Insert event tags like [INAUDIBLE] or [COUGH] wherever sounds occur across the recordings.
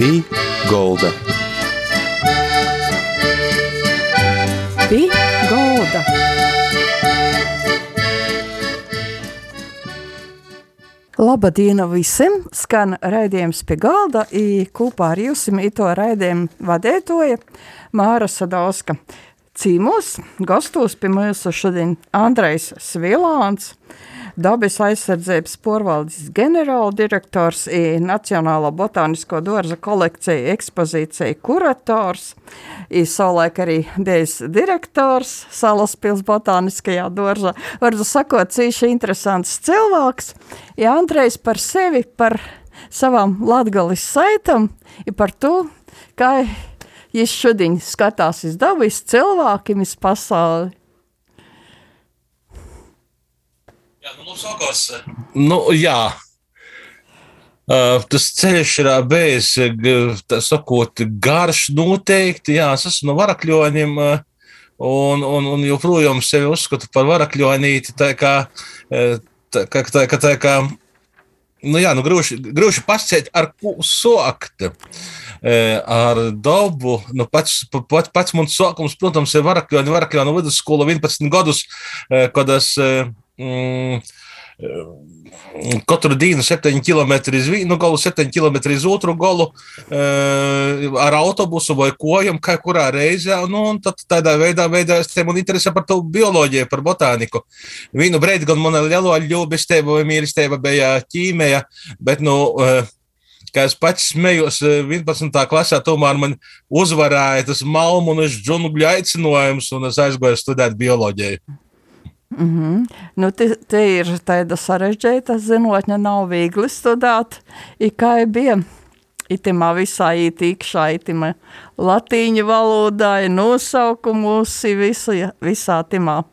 Pī Golda. Pī Golda. Labdien visiem! Skan raidījums pie galda. I kopā ar jums to raidījumu vadētoja Māra Sadauska. Cīmos, gastos pie mums šodien Andrejs Svilāns, dabas aizsardzības porvaldes ģenerāldirektors, Nacionālo botānisko dārza kolekciju ekspozīcija kurators, savulaik arī bijis direktors Salaspils botāniskajā dārzā. Vardu sakot, cīši interesants cilvēks. Ja Andrejs par sevi, par savām latgalis saitam, ir par to, kā viņš šodien skatās uz dabu, uz cilvēkiem, uz pasauli. Jā, nu, sākās, nu, jā. Uh, tas ceļš ir bijis, tā sakot, garš noteikti. Jā, es esmu no varakļoņiem. Uh, un, un, un joprojām sevi uzskatu par varakļonīti. Tā kā, tā, kā, tā, kā, tā kā nu jā, nu grūši, grūši pasciet, ar ko sokt. Ar dabu, nu pats, pats, pats mans sākums, protams, ir varakļoņa, varakļoņa vidusskola 11 gadus, kad es mm, Katru dienu 7 km uz vienu galu, 7 km uz otru galu, ar autobusu vai kojam, kā kurā reizē. Nu, tad tādā veidā, te man interesē par to bioloģiju, par botāniku. Vienu brīdi gan mana lielo ļubestība vai mīlestība bija ķīmija, bet, nu, kā es pats smējos 11. klasē, tomēr man uzvarēja tas malmunas džungļu aicinājums, un es aizgāju studēt bioloģiju. Mm -hmm. nu, te, te ir tāda sarežģīta zinātne, nav viegli studēt. Kā bija itimā visā ītīkšā, itimā latīņu valodā, nosaukumus, visa, visā timā.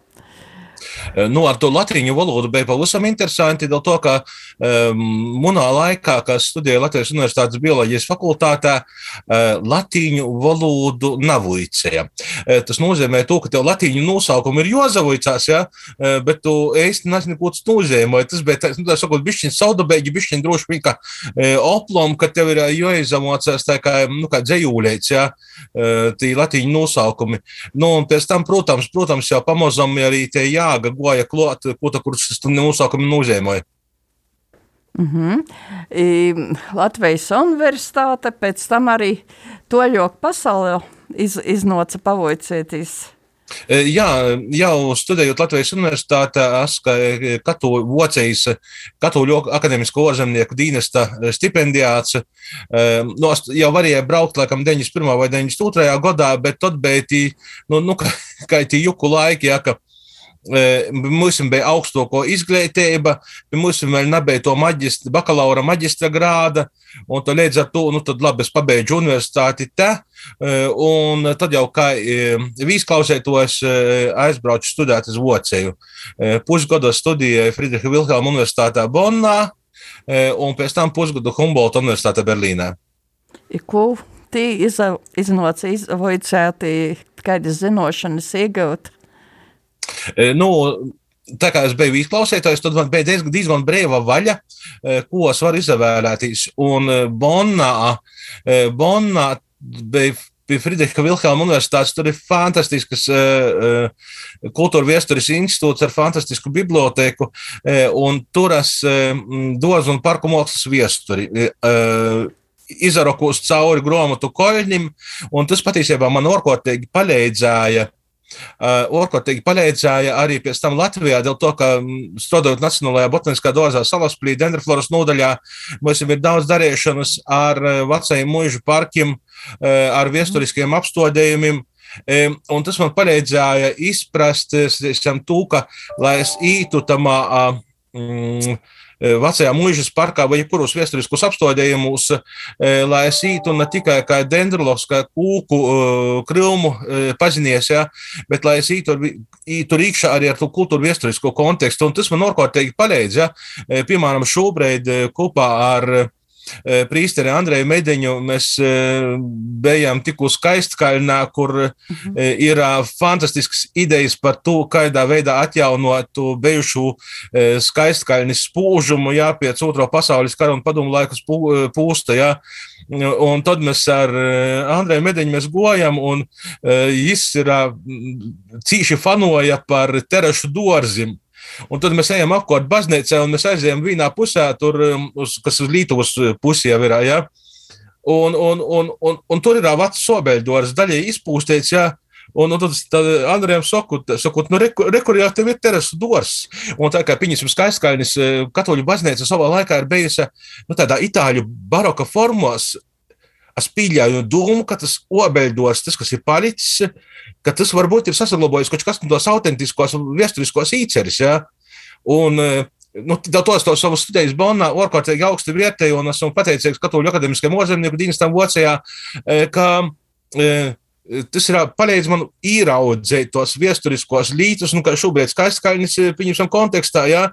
Nu, ar to latviešu valodu bija pavisam interesanti, dēļ to, ka um, manā laikā, kad studēju Latvijas Universitātes bioloģijas fakultātē, uh, latviešu valodu nav uicēja. Uh, tas nozīmē, to, ka tev latviešu nosaukumi ir jozavoicās, ja? uh, bet tu īsti nezini, ko tas nozīmē. Tas bija tāds, nu, tā sakot, bišķiņ saudabēgi, bišķiņ droši vien uh, oplom, ka tev ir jāizamocās tā kā, nu, kā dzējūlēts, ja? tī latviešu nosaukumi. Nu, un pēc tam, protams, protams jau pamazam arī tie jā jēga goja klāt, ko tā kurš tas nosaukumu nozīmēja. Mm -hmm. I, Latvijas universitāte pēc tam arī toļok pasaulē iz, iznoca pavoicieties. E, jā, jau studējot Latvijas universitātē, es kā katoļu vocējs, katoļu akadēmisko ārzemnieku dīnesta stipendijāts. E, no, jau varēja braukt, laikam, 91. vai 92. gadā, bet tad bija tī, nu, nu kā, kā tī juku laiki, ja, ka Mums bija augstāko izglītība, mums vēl nebija to maģistra, bakalaura maģistra grāda. Tad līdz ar to, nu, tad labi, es pabeidzu universitāti te, un tad jau kā vīzklausētos aizbraucu studēt uz Vocēju. Pusgadu studēju Friedricha Vilhelma Universitātē Bonnā, un pēc tam pusgadu Humboldt Universitātē Berlīnē. Ko tī iznāca izvaicēti, kādas zinošanas iegūt? E, nu, tā kā es biju izklausītājs, tad man bija diezgan, diezgan brīva vaļa, e, ko es varu izvēlēties. Un e, Bonnā, Bonnā bija pie Friedriča Vilhelma Universitātes. Tur ir fantastisks uh, kultūra vēstures institūts ar fantastisku biblioteku, uh, un tur es uh, dozu un parku mākslas vēsturi. Uh, Izarokos cauri grāmatu koļņiem, un tas patiesībā man orkotīgi palīdzēja Orkotīgi palīdzēja arī pēc tam Latvijā, dēļ to, ka mm, strādājot Nacionālajā botaniskā dārzā Salaspīlī, Dendrofloras nodaļā, mums ir daudz darīšanas ar uh, vecajiem mūžu parkiem, uh, ar viesturiskiem apstādījumiem. Um, un tas man palīdzēja izprast, to, ka, lai es ītu tamā. Mm, Eh, vecajā mūžas parkā vai jebkuros vēsturiskus apstādījumus, eh, lai es ītu ne tikai kā dendrolovs, kā kūku eh, krūmu pazinies, ja, bet lai es ītu, ītu rīkšā arī ar to kultūru vēsturisko kontekstu. Un tas man ārkārtīgi palīdz. Ja. Piemēram, šobrīd kopā ar prīsteri Andreju Mediņu mēs bijām tikko skaistkaļnā, kur mhm. ir fantastisks idejas par to, kādā veidā atjaunot bijušu skaistkaļnis spūžumu, jā, pēc otro pasaules kara un padomu laikus pūsta, jā. Un tad mēs ar Andreju Mediņu mēs gojam, un viņš ir cīši fanoja par terašu dorzim. Un tad mēs ejam apkārt baznīcā, un mēs aizējām vienā pusē, tur, um, uz, kas uz Lietuvas uh, pusi jau ir. Ja? Un, un, un, un, un tur ir vecs sobeļdors, daļai izpūstēts. Ja? Un, un tad, tad Andrejam sakot, sakot nu, rekur jau tev ir terasu dors. Un tā kā piņas skaistkalnis uh, katoļu baznīca savā laikā ir bijusi nu, tādā itāļu baroka formos, Es pieļauju domu, ka tas obeļdos, tas, kas ir palicis, ka tas varbūt ir saglabājis kaut kas no tos autentiskos vēsturiskos īceris. Ja? Un, nu, tos to savu studijas Bonnā ārkārtīgi augstu vērtēju, un esmu pateicīgs Katoļu akadēmiskajam ozemnieku dienestam Vācijā, ka tas ir palīdz man īraudzēt tos vēsturiskos lītus, nu, kā šobrīd skaistskaļnis, pieņemsim, kontekstā, ja?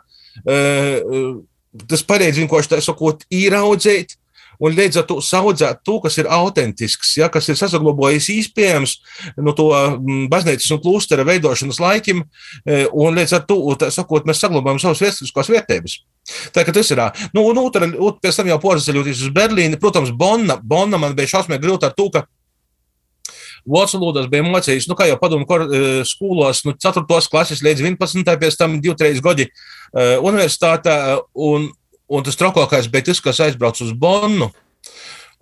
tas palīdz vienkārši tā sakot, īraudzēt un līdz ar to audzēt to, kas ir autentisks, ja, kas ir saglabājis īstenībā no to mm, baznīcas un klūstera veidošanas laikiem, e, un līdz ar to, sakot, mēs saglabājam savas vēsturiskās vērtības. Tā kā tas ir. Nu, un otra, pēc tam jau porcelāņoties uz Berlīni. Protams, Bonna, Bonna man bija šausmīgi grūti ar to, ka Vācu valodas bija mācījis, nu, kā jau padomu e, skolos, nu, 4. klases līdz 11. pēc tam 2-3 gadi uh, universitātē. Un, Un tas trakākais bija tas, kas aizbrauc uz Bonnu.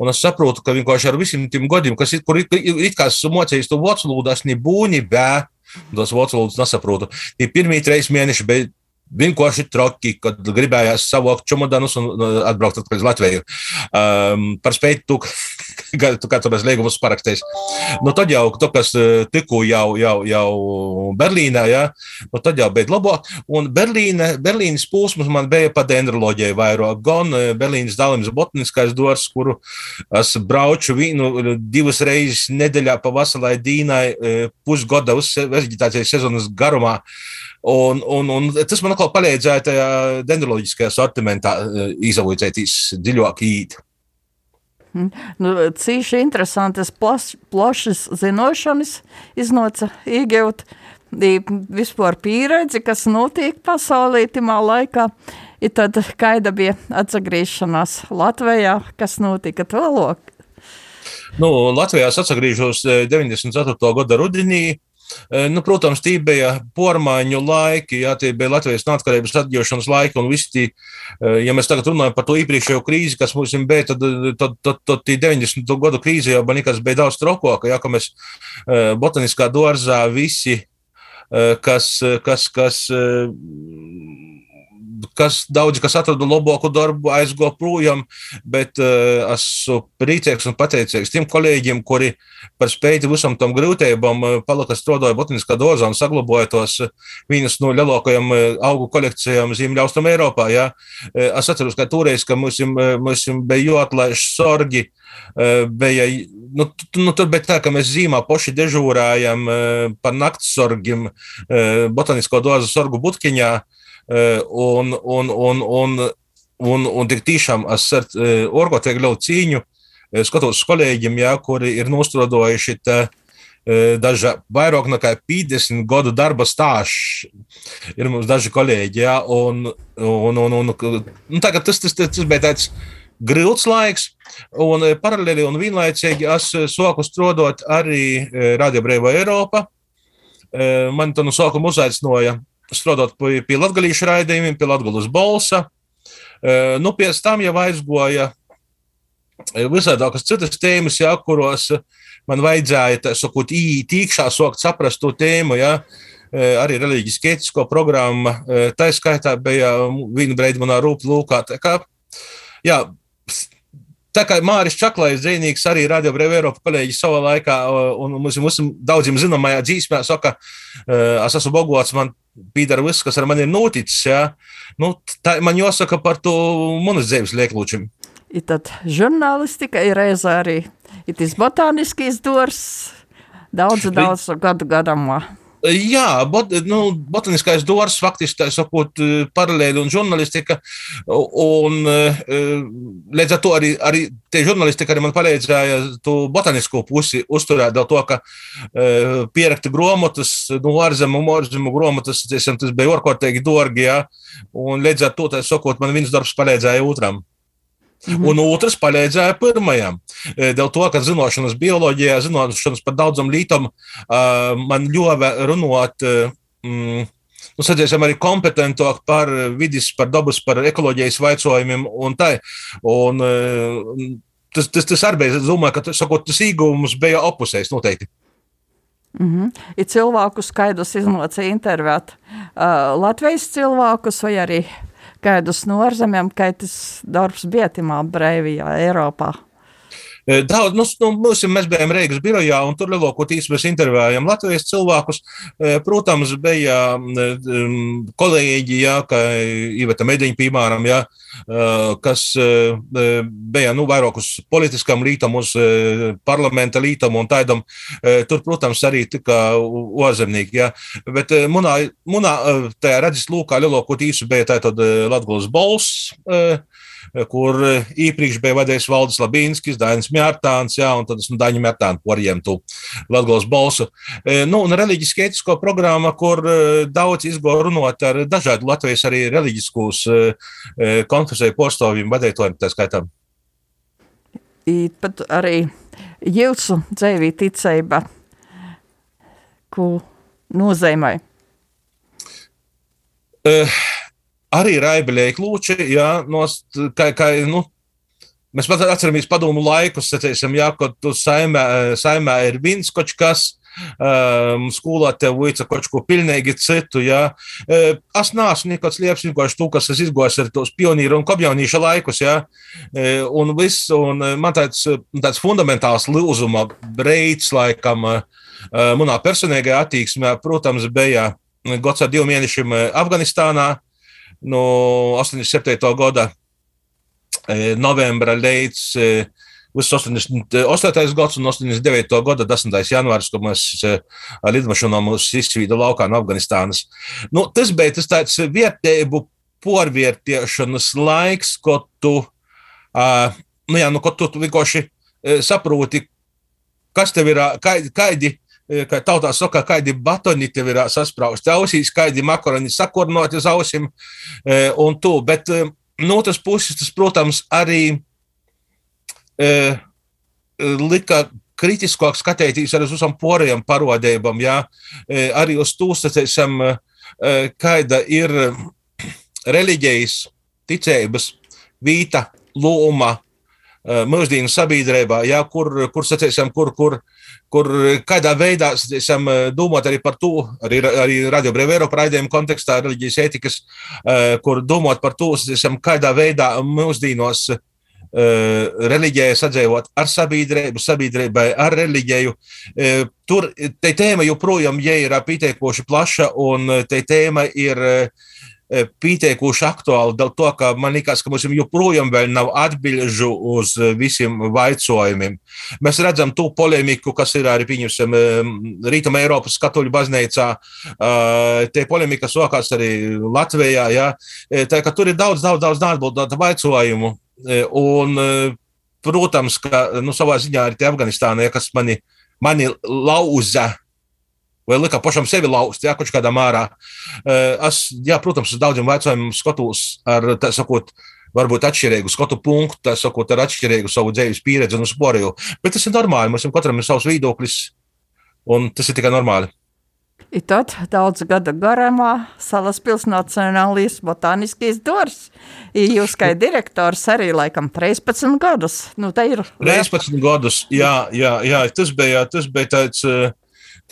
Un es saprotu, ka vienkārši ar visiem tiem gadiem, kas ir, kur it, it kā esmu mocījis to vācu valodu, es nebūni, bet tos vācu valodas nesaprotu. Tie pirmie trīs mēneši bija vienkārši traki, kad gribējās savākt čomodanus un atbraukt atpakaļ uz Latviju. Um, par spēju tu, reizi līgumus parakstījis. Nu, tad jau, to, kas eh, tikko jau, jau, jau Berlīnā, ja, nu, tad jau bija labāk. Un Berlīne, Berlīnas posms man bija pa dendroloģiju vairāk. Gan eh, Berlīnas dalījums botaniskais dors, kuru es brauču vīnu divas reizes nedēļā pa vasalai dīnai eh, pusgada uz veģetācijas sezonas garumā. Un, un, un tas man atkal palīdzēja tajā dendroloģiskajā sortimentā izaudzēties dziļāk īt. Nu, cīši interesantas, plaš, plašas zinošanas iznāca iegūt vispār pieredzi, kas notiek pasaulē timā laikā. I tad, kāda bija atgriešanās Latvijā, kas notika tālāk? Nu, Latvijā es atgriežos 94. gada rudenī. Nu, protams, tie bija pormaiņu laiki, jā, tie bija Latvijas neatkarības atgūšanas laiki, un visi tie, ja mēs tagad runājam par to iepriekšējo krīzi, kas mums bija, tad, tad, tad, tad tie 90. gadu krīze jau bija daudz trokāka, ja mēs botaniskā dārzā visi, kas, kas, kas kas daudzi, kas atrada labāku darbu, aizgo projām, bet uh, esmu priecīgs un pateicīgs tiem kolēģiem, kuri par spēju visam tam grūtībām uh, palika strādāja botaniskā dozā un saglabāja tos uh, vienas no lielākajām uh, augu kolekcijām Ziemeļaustrum Eiropā. Ja? Es atceros, ka toreiz, ka mums, mums bija jāatlaiž sorgi, bija, nu, nu, tur bija tā, ka mēs zīmā poši dežūrājam uh, par naktssorgiem uh, botanisko dozu sorgu butkiņā. Un, un, un, un, un, un tik tiešām es ar orgotiek ļoti cīņu skatos uz kolēģiem, jā, kuri ir nostrodojuši te, daži vairāk nekā 50 gadu darba stāsts. Ir mums daži kolēģi, jā, un, un, un, un, un tagad tas, tas, tas, tas bija tāds grūts laiks, un paralēli un vienlaicīgi es sāku strādāt arī Radio Brīvā Eiropa. Man to no sākuma uzaicināja strādāt pie, pie latgalīšu raidījumiem, pie latgalas balsa. Nu, pēc tam jau aizgoja visādākas citas tēmas, jā, kuros man vajadzēja, tā sakot, īkšā sokt saprast to tēmu, jā, arī reliģiski etisko programmu. Tā skaitā bija viena brīdi manā rūpā lūkā. Tā kā, jā, Tā kā Mārcis Čaklais, dzīvnieks, arī Radio Brīvā Eiropa kolēģis savā laikā, un mums, mums daudziem zināmajā dzīsmē, saka, es esmu bogots, man pīdara viss, kas ar mani ir noticis. Ja? Nu, tā man jāsaka par to manas dzīves lieklūčiem. Ir tad žurnālistika, ir reizē arī ir botāniskais dors, daudz, daudz gadu gadamā. Jā, bot, nu, botaniskais dārsts faktiski tā sakot, paralēli un žurnālistika. Un, līdz ar to arī, arī tie žurnālistika arī man palīdzēja to botanisko pusi uzturēt, to, ka pierakta grāmatas, nu, ārzemu, ārzemu grāmatas, tas bija orkārtīgi dārgi, jā. Un līdz ar to, tā sakot, man viens darbs palīdzēja otram. Mhm. Un otrs palīdzēja pirmajam. Dēļ to, ka zināšanas bioloģijā, zināšanas par daudzam lītam man ļāva runāt. Mm, nu, sadzēsim arī kompetentāk par vidus, par dabas, par ekoloģijas jautājumiem un tā. Un, tas, tas, tas arī bija, es domāju, ka sakot, tas īgums bija opusējs noteikti. Mm -hmm. Ir cilvēku skaidrs izmocīja intervēt uh, Latvijas cilvēkus vai arī kādus no ārzemēm, kā tas darbs bija timā Breivijā, Eiropā? Daudz, nu, nu, mums, mēs bijām Reigas birojā, un tur lielākoties mēs intervējām Latvijas cilvēkus. Protams, bija kolēģi, jā, kā Iveta Mediņa, piemēram, jā, kas bija nu, vairāk uz politiskam lītam, uz parlamenta lītam un tādam. Tur, protams, arī tika ozemnieki. Jā. Bet munā, munā tajā redzes lūkā lielākoties bija tātad Latgulas balss kur iepriekš bija vadījis Valdis Labīnskis, Dainis Mjārtāns, jā, un tad esmu Daņu Mjārtānu porjemtu Latgals balsu. Nu, un reliģiski ētisko programma, kur daudz izgo runot ar dažādu Latvijas arī reliģiskus konfesiju postoviem vadītājiem, tā skaitā. Pat arī jūsu dzīvī ticība, ko nozīmē? Uh, arī raibeļēji klūči, jā, nost, kā, kā, nu, mēs pat atceramies padomu laikus, sacīsim, jā, kad tu saimē, saimē ir viens kaut kas, um, skolā tev vajadza kaut ko pilnīgi citu, jā. Uh, es neesmu nekāds lieps, vienkārši tu, kas es izgojis ar tos pionieru un kopjaunīša laikus, jā, uh, un viss, un man tāds, tāds fundamentāls lūzuma breids, laikam, manā personīgajā attieksmē, protams, bija gods ar divu mēnešiem Afganistānā, no 87. gada e, novembra līdz uz 88. gads un 89. gada 10. janvāris, kad mēs e, ar lidmašīnu mūs izsvīda laukā no Afganistānas. Nu, tas bija tas tāds vietēbu porvērtiešanas laiks, ko tu, nu jā, nu, ko tu, vienkārši saproti, kas tev ir, kādi kā tautā saka, kādi batoni tev ir sasprausti ausīs, kādi makaroni sakornoti uz ausīm un tu. Bet no otras puses, tas, protams, arī lika kritiskāk skatīties arī uz visam poriem parodībām, jā, arī uz to, sacēsim, kāda ir reliģijas, ticības, vīta, loma mūsdienu sabiedrībā, jā, kur, kur, sacēsim, kur, kur, kur kādā veidā esam domāt arī par to, arī, arī Radio Brevero raidījuma kontekstā, reliģijas ētikas, kur domāt par to, esam kādā veidā mūsdienos reliģijai sadzīvot ar sabiedrību, sabiedrībai ar reliģiju. Tur te tēma joprojām ja ir pietiekoši plaša, un te tēma ir pietiekuši aktuāli, dēļ to, ka man liekas, ka mums joprojām nav atbilžu uz e, visiem jautājumiem. Mēs redzam to polemiku, kas ir arī pieņemsim e, Rītuma Eiropas katoļu baznīcā. Te polemika sākās arī Latvijā. Ja? Tā, tur ir daudz, daudz, daudz neatbildētu jautājumu. Un, protams, ka nu, savā ziņā arī Afganistānā, kas mani, mani lauza vai lika pašam sevi lauzt, ja kaut kādā mērā. Es, jā, protams, uz daudziem jautājumiem skatos ar, tā sakot, varbūt atšķirīgu skatu punktu, tā sakot, ar atšķirīgu savu dzīves pieredzi un sporiju. Bet tas ir normāli, mums katram ir savs viedoklis, un tas ir tikai normāli. I tad daudz gadu garumā Salaspils Nacionālais botāniskais dors. Jūs kā direktors arī laikam 13 gadus. Nu, ir. 13 gadus, jā, jā, jā, tas bija, tas bija tāds. Uh,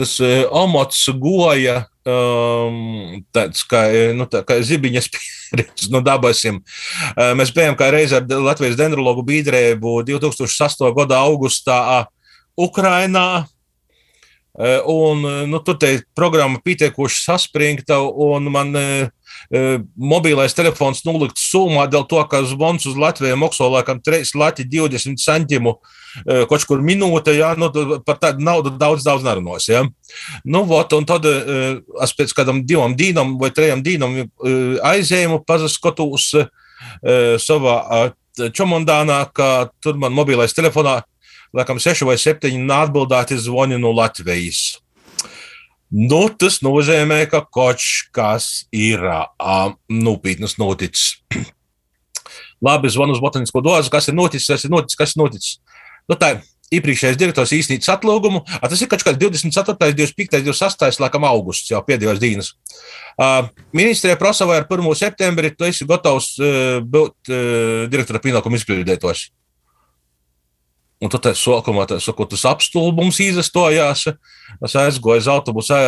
tas e, amats goja um, tāds kā, e, nu, tā, kā zibiņas [LAUGHS] pieredze no dabasim. Uh, mēs bijām kā reiz ar Latvijas dendrologu biedrību 2008. gada augustā Ukrainā. Un, nu, tur tā programma pietiekuši saspringta, un man mobilais telefons nolikts sumā dēļ to, ka zvans uz Latviju maksā laikam 3 lati 20 centimu kaut kur minūte, jā, nu, par tādu naudu daudz, daudz nerunās, jā. Nu, vot, un tad es pēc kādam divam dīnam vai trejam dīnam aizējumu pazaskatos savā čomondānā, ka tur man mobilais telefonā, laikam, seši vai septiņi atbildēti zvani no Latvijas. Nu, tas nozīmē, ka kaut kas ir uh, nopietnas noticis. [CLEARS THROAT] Labi, zvanu uz botanisko dārzu, kas ir noticis, kas ir noticis, kas ir noticis. Nu, tā iepriekšējais direktors īstenībā atlūgumu. A, tas ir kaut kāds 24, 25, 26, laikam, augusts jau pēdējos dienas. Uh, ministrija prasa, vai ar 1. septembri tu esi gatavs uh, būt uh, direktora pienākumu izpildītājs. Un tad sākumā saku, tas apstulbums izastojās. Es aizgoju uz autobusu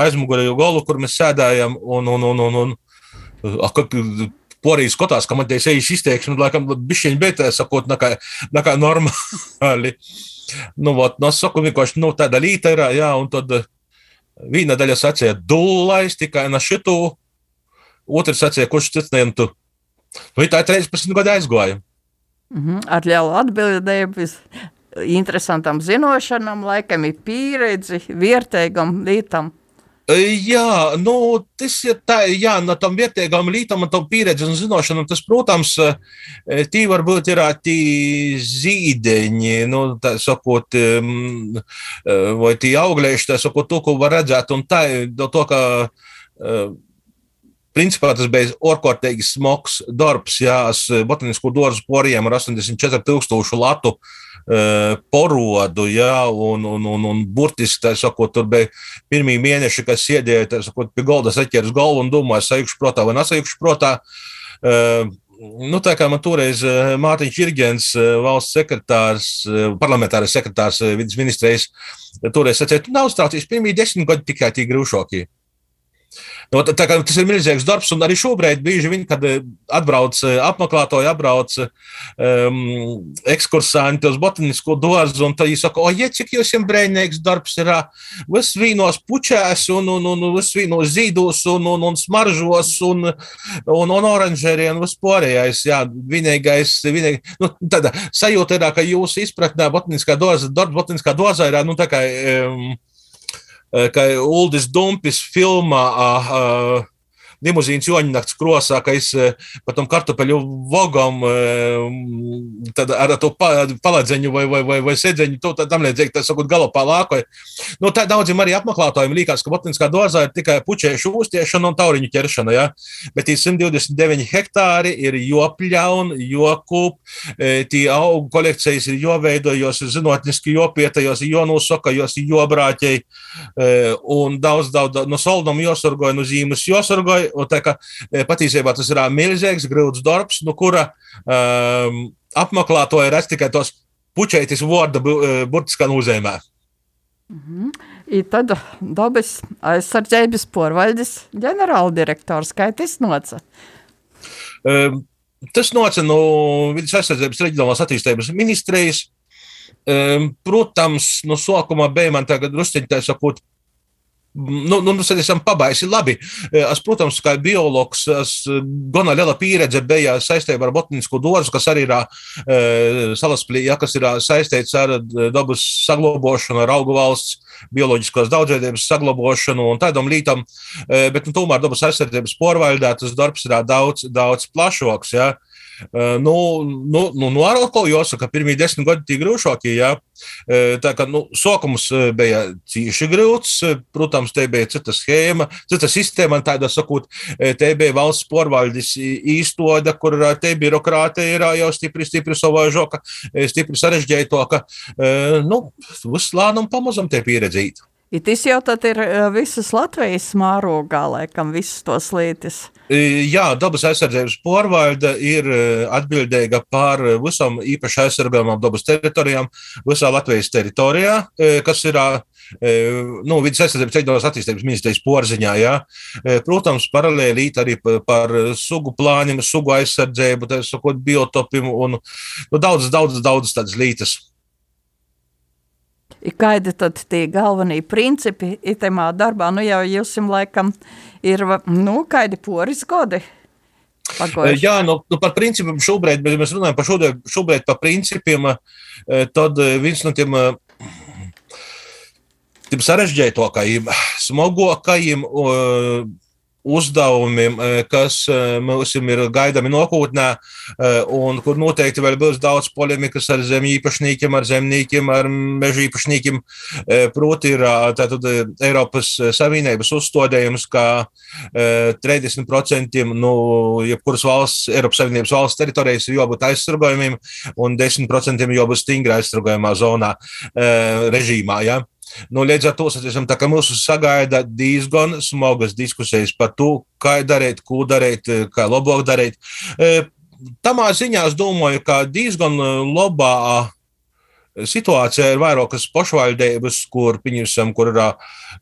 aizmugurēju galu, kur mēs sēdējām. Un, un, un, un, un, Porija skatās, ka man te ir izteiksme, laikam, bišķiņ betē, sakot, nekā, nekā normāli. Nu, vot, no saku, vienkārši, nu, tāda līta ir, jā, un tad viena daļa sacīja, dulais tikai na šitu, otrs sacīja, kurš cits neiem tu. Nu, tā ir 13 gadu aizgoja. -hmm. Ar lielu atbildību, interesantam zinošanam, laikam ir pieredzi, vērtīgam lītam. Jā, nu, tas ir tā, jā, no tam vērtīgām lietām un tam pieredzi un zināšanām, tas, protams, tī varbūt ir tī zīdeņi, nu, tā sakot, vai tī auglēši, tā sakot, to, ko var redzēt, un tā, do to, ka Principā tas bija orkārtīgi smags darbs. Jā, es botanisko dārzu poriem ar 84,000 latu uh, porodu, jā, un, un, un, un burtiski, tā sakot, tur bija pirmie mēneši, kas sēdēja, sakot, pie galda saķēris galvu un domāja, sajūkšu protā vai nesajūkšu protā. Uh, Nu, tā kā man toreiz Mārtiņš Irgens, valsts sekretārs, parlamentārais sekretārs vidas ministrijas, toreiz sacīja, tu nav strācis pirmie desmit gadi tikai tie grūšākie. No, nu, tā, tas ir milzīgs darbs, un arī šobrīd, bieži vien, kad eh, atbrauc eh, apmeklētāji, atbrauc um, ekskursanti uz botanisko dārzu, un viņi saka, o, ja cik jums ir brīvīgs darbs, ir viss vīnos puķēs, un, un, un viss vīnos zīdos, un, un, un smaržos, un, un, un oranžēri, un viss pārējais. Jā, vienīgais, vienīgais nu, tāda sajūta ir, ka jūsu izpratnē botaniskā dārza, darbs botaniskā dārzā ir, nu, tā kā. Um, ka Uldis Dumpis filmā uh, limuzīnas joņnakts krosā, ka es eh, pa tam kartupeļu vogam eh, ar to paladzeņu vai, vai, vai, vai sedzeņu, to tam līdzīgi, tā sakot, galopā lākoja. Nu, tā daudziem arī apmeklētājiem liekas, ka botaniskā dārzā ir tikai puķēšu uztiešana un tauriņu ķeršana, ja? bet tie 129 hektāri ir jopļaun, jokūp, eh, tie augu kolekcijas ir joveido, jos ir zinātniski jopieta, jos ir jonosaka, jos ir jobrāķei, un daudz, daudz no soldam josorgoja, no zīmes josorgoja, patiesībā tas ir milzīgs, grūts darbs, no kura um, apmeklētāji redz tikai tos puķētis vārda e, burtiskā nozīmē. Mm -hmm. I tad dabas aizsardzības porvaldes ģenerāldirektors, kā tas noca? Um, tas noca no vidas aizsardzības reģionālās attīstības ministrijas. Um, protams, no sākuma bija man tagad drusciņi tā sakot, Nu, nu, mēs esam pabaisi labi. Es, protams, kā biologs, es gana liela pieredze bija saistībā ar botanisko dārzu, kas arī ir e, salaspļī, ja, kas ir saistīts ar dabas saglabāšanu, ar augu valsts bioloģiskās daudzveidības saglabāšanu un tādam lītam, e, bet nu, tomēr dabas aizsardzības porvaldē tas darbs ir daudz, daudz plašāks. Ja. Nu, nu, nu, nu ar atkal jāsaka, pirmie desmit gadi tie grūšākie. Ja? Tā kā nu, sākums bija cīši grūts, protams, te bija cita schēma, cita sistēma, tāda sakot, te bija valsts porvaldes īstoda, kur te birokrātija ir jau stipri, stipri savāžoka, stipri sarežģētoka. Nu, viss lēnām pamazam te pieredzīt. Tas jau tad ir visas Latvijas mārogā, laikam, visas tos lietas. Jā, dabas aizsardzības porvalde ir atbildīga par visam īpaši aizsargājumām dabas teritorijām visā Latvijas teritorijā, kas ir nu, vidas aizsardzības reģionālās attīstības ministrijas porziņā. Jā. Protams, paralēli arī par sugu plāniem, sugu aizsardzību, tā sakot, biotopiem un nu, daudz, daudz, daudz tādas lietas. Kādi tad tie galvenie principi itemā darbā? Nu jau jūs jums laikam ir, nu, kādi poris godi? Pagojuši. Jā, nu, nu par principiem šobrīd, bet mēs runājam par šobrīd, šobrīd par principiem, tad viens no tiem, tiem sarežģītākajiem, smagākajiem uzdevumiem, eh, kas eh, mums ir gaidāmi nākotnē, eh, un kur noteikti vēl būs daudz polemikas ar zemju īpašniekiem, ar zemniekiem, ar meža īpašniekiem. Proti, ir tātad Eiropas Savienības uzstādījums, ka 30% no jebkuras valsts, Eiropas Savienības valsts teritorijas ir jābūt aizsargājumiem, un 10% jābūt stingri aizsargājumā zonā režīmā. Ja? Nu, līdz ar to sacīsim, mums sagaida diezgan smagas diskusijas par to, kā darīt, ko darīt, kā labāk darīt. E, tamā ziņā es domāju, ka diezgan labā situācijā ir vairākas pašvaldības, kur, pieņemsim, kur ir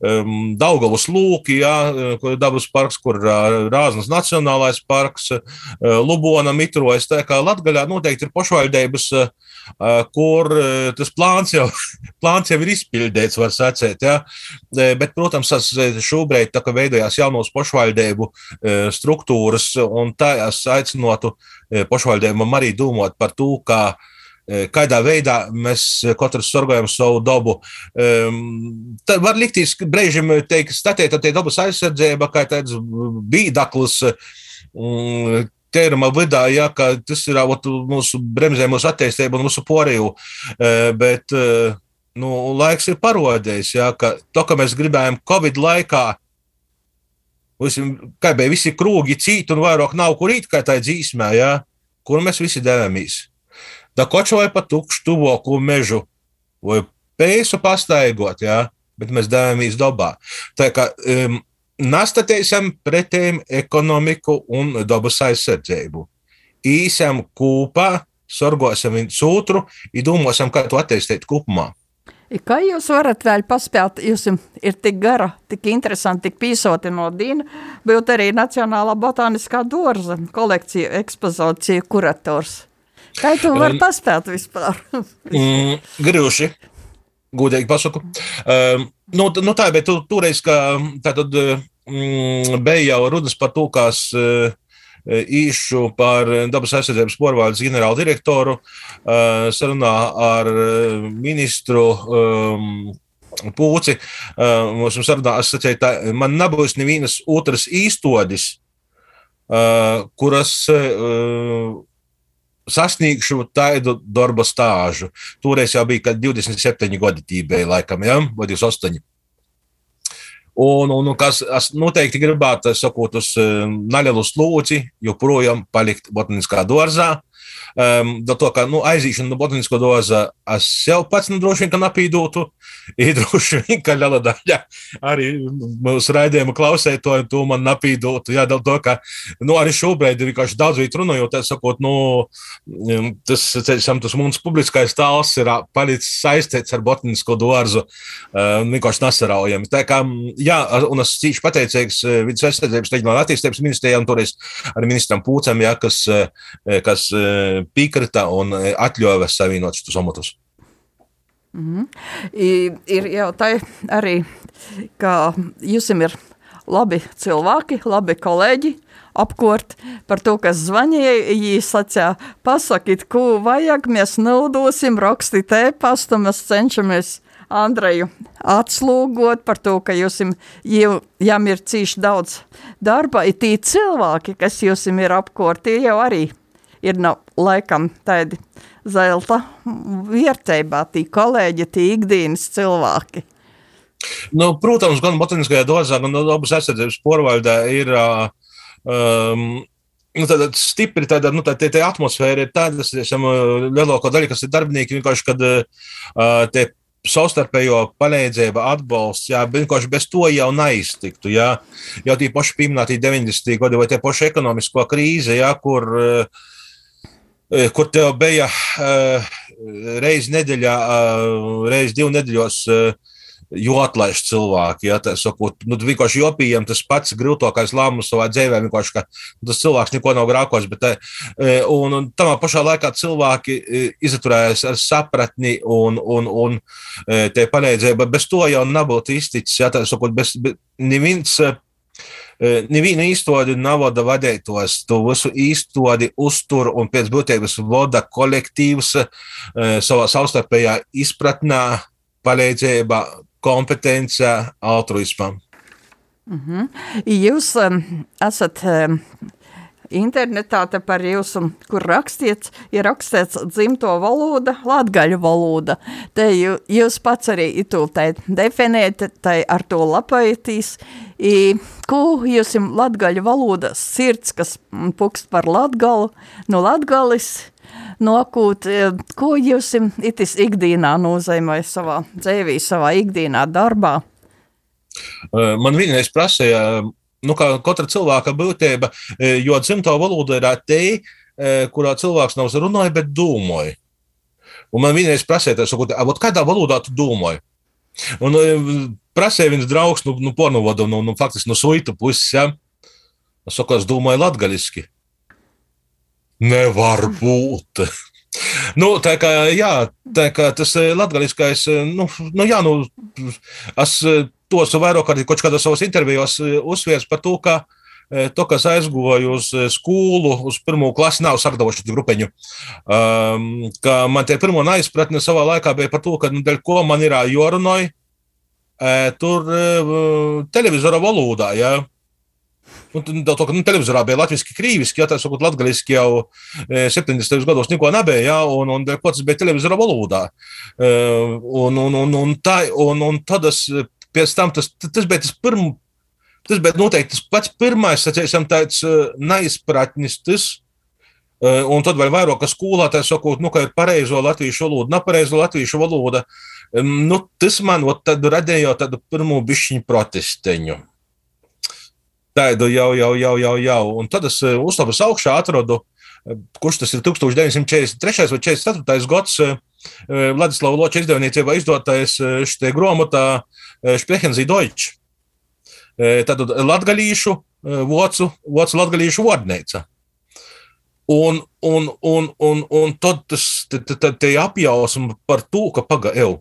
um, Daugavas lūki, jā, kur ir dabas parks, kur ir Rāznas nacionālais parks, uh, Lubona mitrojas. Tā kā Latgaļā noteikti ir pašvaldības, uh, kur uh, tas plāns jau, [LAUGHS] plāns jau ir izpildīts, var sacēt, jā. Bet, protams, tas šobrīd tā veidojās jaunos pašvaldību struktūras, un tā es aicinotu pašvaldībām arī domāt par to, kā Eh, kādā veidā mēs katrs sargājam savu dabu. Tad var likties, ka brīžiem teikt, statiet, tie dabas aizsardzība, kā tāds bīdaklis. Mm, Tēruma vidā, ja, tas ir ot, mūsu bremzē, mūsu attīstība un mūsu poriju. Eh, bet eh, nu, laiks ir parodījis, ja, ka to, ka mēs gribējām Covid laikā, kā bija visi krūgi cīt un vairāk nav kur īt, kā tā dzīsmē, ja, kur mēs visi devāmies da kočoja pa tukšu tuvāko mežu vai pēsu pastaigot, jā, bet mēs devāmies dabā. Tā kā um, nastatēsim pretēm ekonomiku un dabas aizsardzību. Īsam kopā, sorgosim viens otru, domāsim, kā to attīstīt kopumā. Kā jūs varat vēl paspēt, jūs ir tik gara, tik interesanti, tik pīsoti no Dīna, būt arī Nacionālā botāniskā dārza kolekcija ekspozīcija kurators. Kā tu vari paspēt vispār? [LAUGHS] mm, grūši. Godīgi pasaku. Um, nu, nu tā, bet tu, toreiz, ka tā tad mm, bija jau runas par to, kas uh, īšu par dabas aizsardzības porvārdes ģenerālu direktoru uh, sarunā ar ministru um, Pūci. Uh, mums sarunā, es sacīju, tā, man nebūs nevienas otras īstodis, uh, kuras uh, sasniegšu tādu darba stāžu. Toreiz jau bija 27 gadi, tībai, laikam, ja? vai 28. Un, un, un kas noteikti gribētu, sakot, uz nelielu slūci, joprojām palikt botaniskā dārzā. Um, to, ka nu, aizīšana no botanisko dārza es jau pats nu, droši vien apīdotu. [LAUGHS] Ir droši vien, ka liela daļa arī mūsu raidījuma klausētoju to man apīdotu. Jā, to, ka nu, arī šobrīd ir vienkārši daudz vietu runājot, sakot, nu, tas, ceļam, tas mums publiskais tāls ir palicis saistīts ar botanisko dārzu. Um, vienkārši nesaraujami. Tā kā, jā, un es cīši pateicīgs vidas aizsardzības reģionāla attīstības ministrijām, toreiz ar ministram Pūcam, jā, kas, kas piekrita un e, atļāva savienot šos amatus. Mm -hmm. Ir jau tā arī, ka jums ir labi cilvēki, labi kolēģi, apkort par to, kas zvanīja. Viņi sacīja, pasakiet, ko vajag, mēs naudosim, rakstīt e-pastu, mēs cenšamies Andreju atslūgot par to, ka jums jām ir cīši daudz darba. Ir tie cilvēki, kas jums ir apkort, tie jau arī ir no, laikam tādi zelta vērtībā, tie kolēģi, tie ikdienas cilvēki. Nu, protams, gan botaniskajā dārzā, gan dabas aizsardzības porvaldē ir um, nu, tāda stipri tāda, nu, tā, tā, tā atmosfēra, ir tāda, tas esam lielāko daļu, kas ir darbinieki, vienkārši, kad uh, tie savstarpējo palīdzību, atbalsts, jā, vienkārši bez to jau neiztiktu. Jā. Jau tie paši pieminētie 90. gadi vai tie paši ekonomisko krīze, jā, kur uh, kur tev bija uh, reizi nedēļā, uh, reizi divu nedēļos jo atlaiž cilvēki. Ja, tā sakot, nu, vienkārši jopījiem tas pats grūtākais lēmums savā dzīvē, vienkārši, ka tas cilvēks neko nav grākos, bet un, un tamā pašā laikā cilvēki izturējas ar sapratni un, un, un te palīdzību. Bez to jau nebūtu izticis, ja tā sakot, bez, bez, neviens nevienu īstodi nav vada vadītos. Tu visu īstodi uztur un pēc būtības vada kolektīvs savā savstarpējā izpratnē, palīdzība, kompetence, altruismam. Mm -hmm. Jūs um, esat um, internetā te par jūsu, kur rakstiet, ir rakstīts dzimto valoda, latgaļu valoda. Te jū, jūs pats arī itu tai definēt, tai ar to lapajatīs. I, ko jūs latgaļu valoda sirds, kas pukst par latgalu, no latgalis, nokūt, e, ko jūs itis ikdīnā nozīmē savā dzēvī, savā ikdīnā darbā? Man vienreiz prasīja nu, kā katra cilvēka būtība, e, jo dzimto valoda ir te, e, kurā cilvēks nav runājis, bet domāja. Un man vienreiz prasīja, kādā valodā tu domāji? Un e, prasīja viens draugs, nu, nu pornovadu, nu, nu, faktiski no suita puses, ja? Es saku, es domāju latgaļiski. Nevar būt. [LAUGHS] Nu, tā kā, jā, tā kā tas latgaliskais, nu, nu jā, nu, es tos vairāk arī kaut kādā savos intervijos e, uzsvērts par to, ka e, to, kas aizgoja uz e, skolu, uz pirmo klasi, nav sagatavojuši šo grupeņu. Um, man tie pirmo neizpratne savā laikā bija par to, ka, nu, dēļ ko man ir jārunāj, tur televizora valodā. Ja? Nu, to, ka nu, televizorā bija latviešu, krīviski, ja tā sakot, latviešu jau 70. gados neko nebija, ja, un, un tas bija televizora valodā. Un, un, un, un, tā, un, un tad es pēc tam tas, tas bija tas pirmais. Tas bija noteikti tas pats pirmais, sacīsim, tāds neizpratnis. Tas, uh, un tad vēl vairāk, ka skolotājs sakot, nu, ka ir pareizo latviešu valodu, nepareizo latviešu valodu. Nu, tas man radīja tādu pirmo bišķiņu protesteņu. Tādu jau, jau, jau, jau, jau. Un tad es uzlabos augšā atradu, kurš tas ir 1943. vai 44. gads. Vladislava Loča izdevniecībā izdotais šī grāmatā Sprechensī Deutsch. Tad latgalīšu, vocu, vocu latgalīšu vārdnīca. Un, un, un, un, un tad tas te apjausma par to, ka paga ev.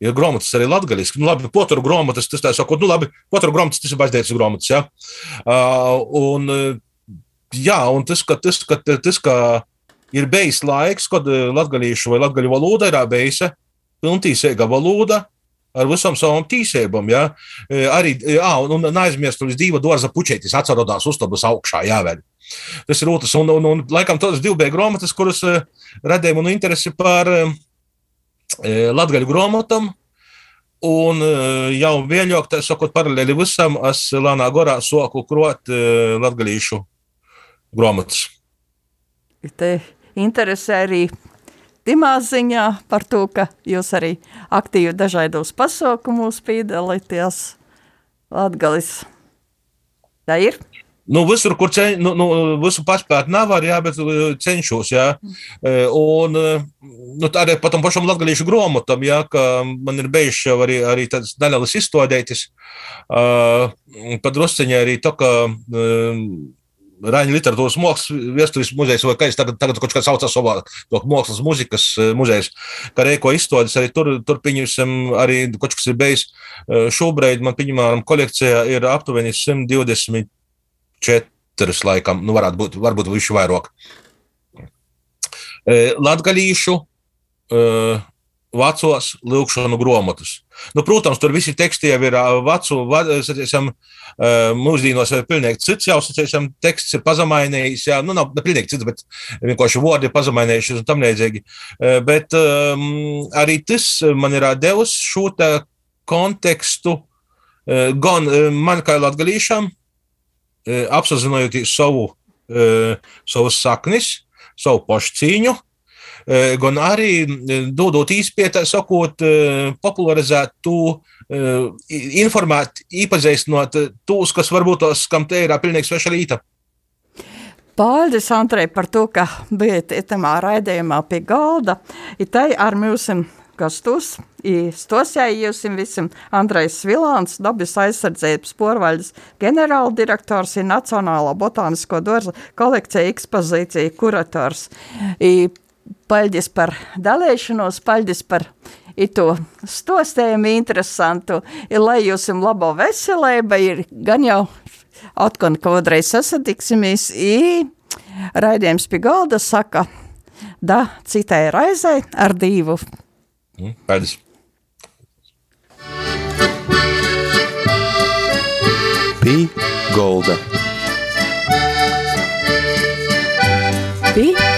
Ir grāmatas arī latviešu. Nu, labi, potru grāmatas, tas tā sakot, nu, labi, potru grāmatas, tas ir baznīcas grāmatas, jā. Uh, un, jā, un tas, ka, tas, ka, tas, ka ir bijis laiks, kad latviešu vai latviešu valoda ir bijusi pilntīsīga valoda, ar visām savām tīsībām. Ja? Arī jā, un, un aizmirst, līdz divu dārza puķētis atcerodās uztabas augšā jāveļ. Tas ir otrs, un, un, un laikam tas divi bija grāmatas, kuras radīja manu interesi par e, latgaļu grāmatām. Un jau vēļāk, tā sakot, paralēli visam, es Lānā Gorā soku krot latgaļīšu grāmatas. Te interesē arī Timā ziņā par to, ka jūs arī aktīvi dažādos pasaukumos piedalīties Latgalis. Tā ir? Nu, visur, kur ceņ, nu, nu, visu paspēt nevar, jā, bet uh, cenšos, jā. Uh, un uh, nu, arī par tam pašam latgalīšu gromotam, jā, ka man ir bijuši arī, arī tādas nelielas izstādētis. Uh, Padrusceņā arī to, ka uh, Raņa literatūras mākslas vēstures muzejs, vai kā es tagad, tagad kaut kā saucas savā mākslas muzikas eh, muzejs, kā reiko izstādes, arī tur, tur pieņemsim, arī kaut kas ir bijis. Eh, šobrīd man, piemēram, kolekcijā ir aptuveni 124 laikam, nu varētu būt, varbūt viši vairāk. Eh, latgalīšu, vecos lūkšanu grāmatas. Nu, protams, tur visi teksti jau ir vecu, sacīsim, mūsdienos ir pilnīgi cits jau, sacīsim, teksts ir pazemainējis, jā, nu, nav ne pilnīgi cits, bet vienkārši vārdi ir pazemainējušies un tam līdzīgi. Bet um, arī tas man ir devis šo te kontekstu gan man kā latgalīšam, apzinoties savu, savus saknis, savu pašcīņu, gan arī dodot īspēju, sakot, popularizēt to, informēt, iepazīstinot tos, kas varbūt tos, kam te ir pilnīgi sveša līta. Paldies, Andrej, par to, ka bijat itamā raidījumā pie galda. Ir tai ar mūsu gastos i stosējusim visam Andrejs Vilāns, dabas aizsardzības porvaļas ģenerāldirektors i Nacionālā botānisko dārza kolekcija ekspozīcija kurators. I paļģis par dalēšanos, paļģis par itu stostējumu interesantu, i lai jūs jums labo veselība, ir gan jau atkon kādreiz sasatiksimies, i raidījums pie galda saka, da citai raizai ar divu. Mm, Paldies! Pī Golda. Pie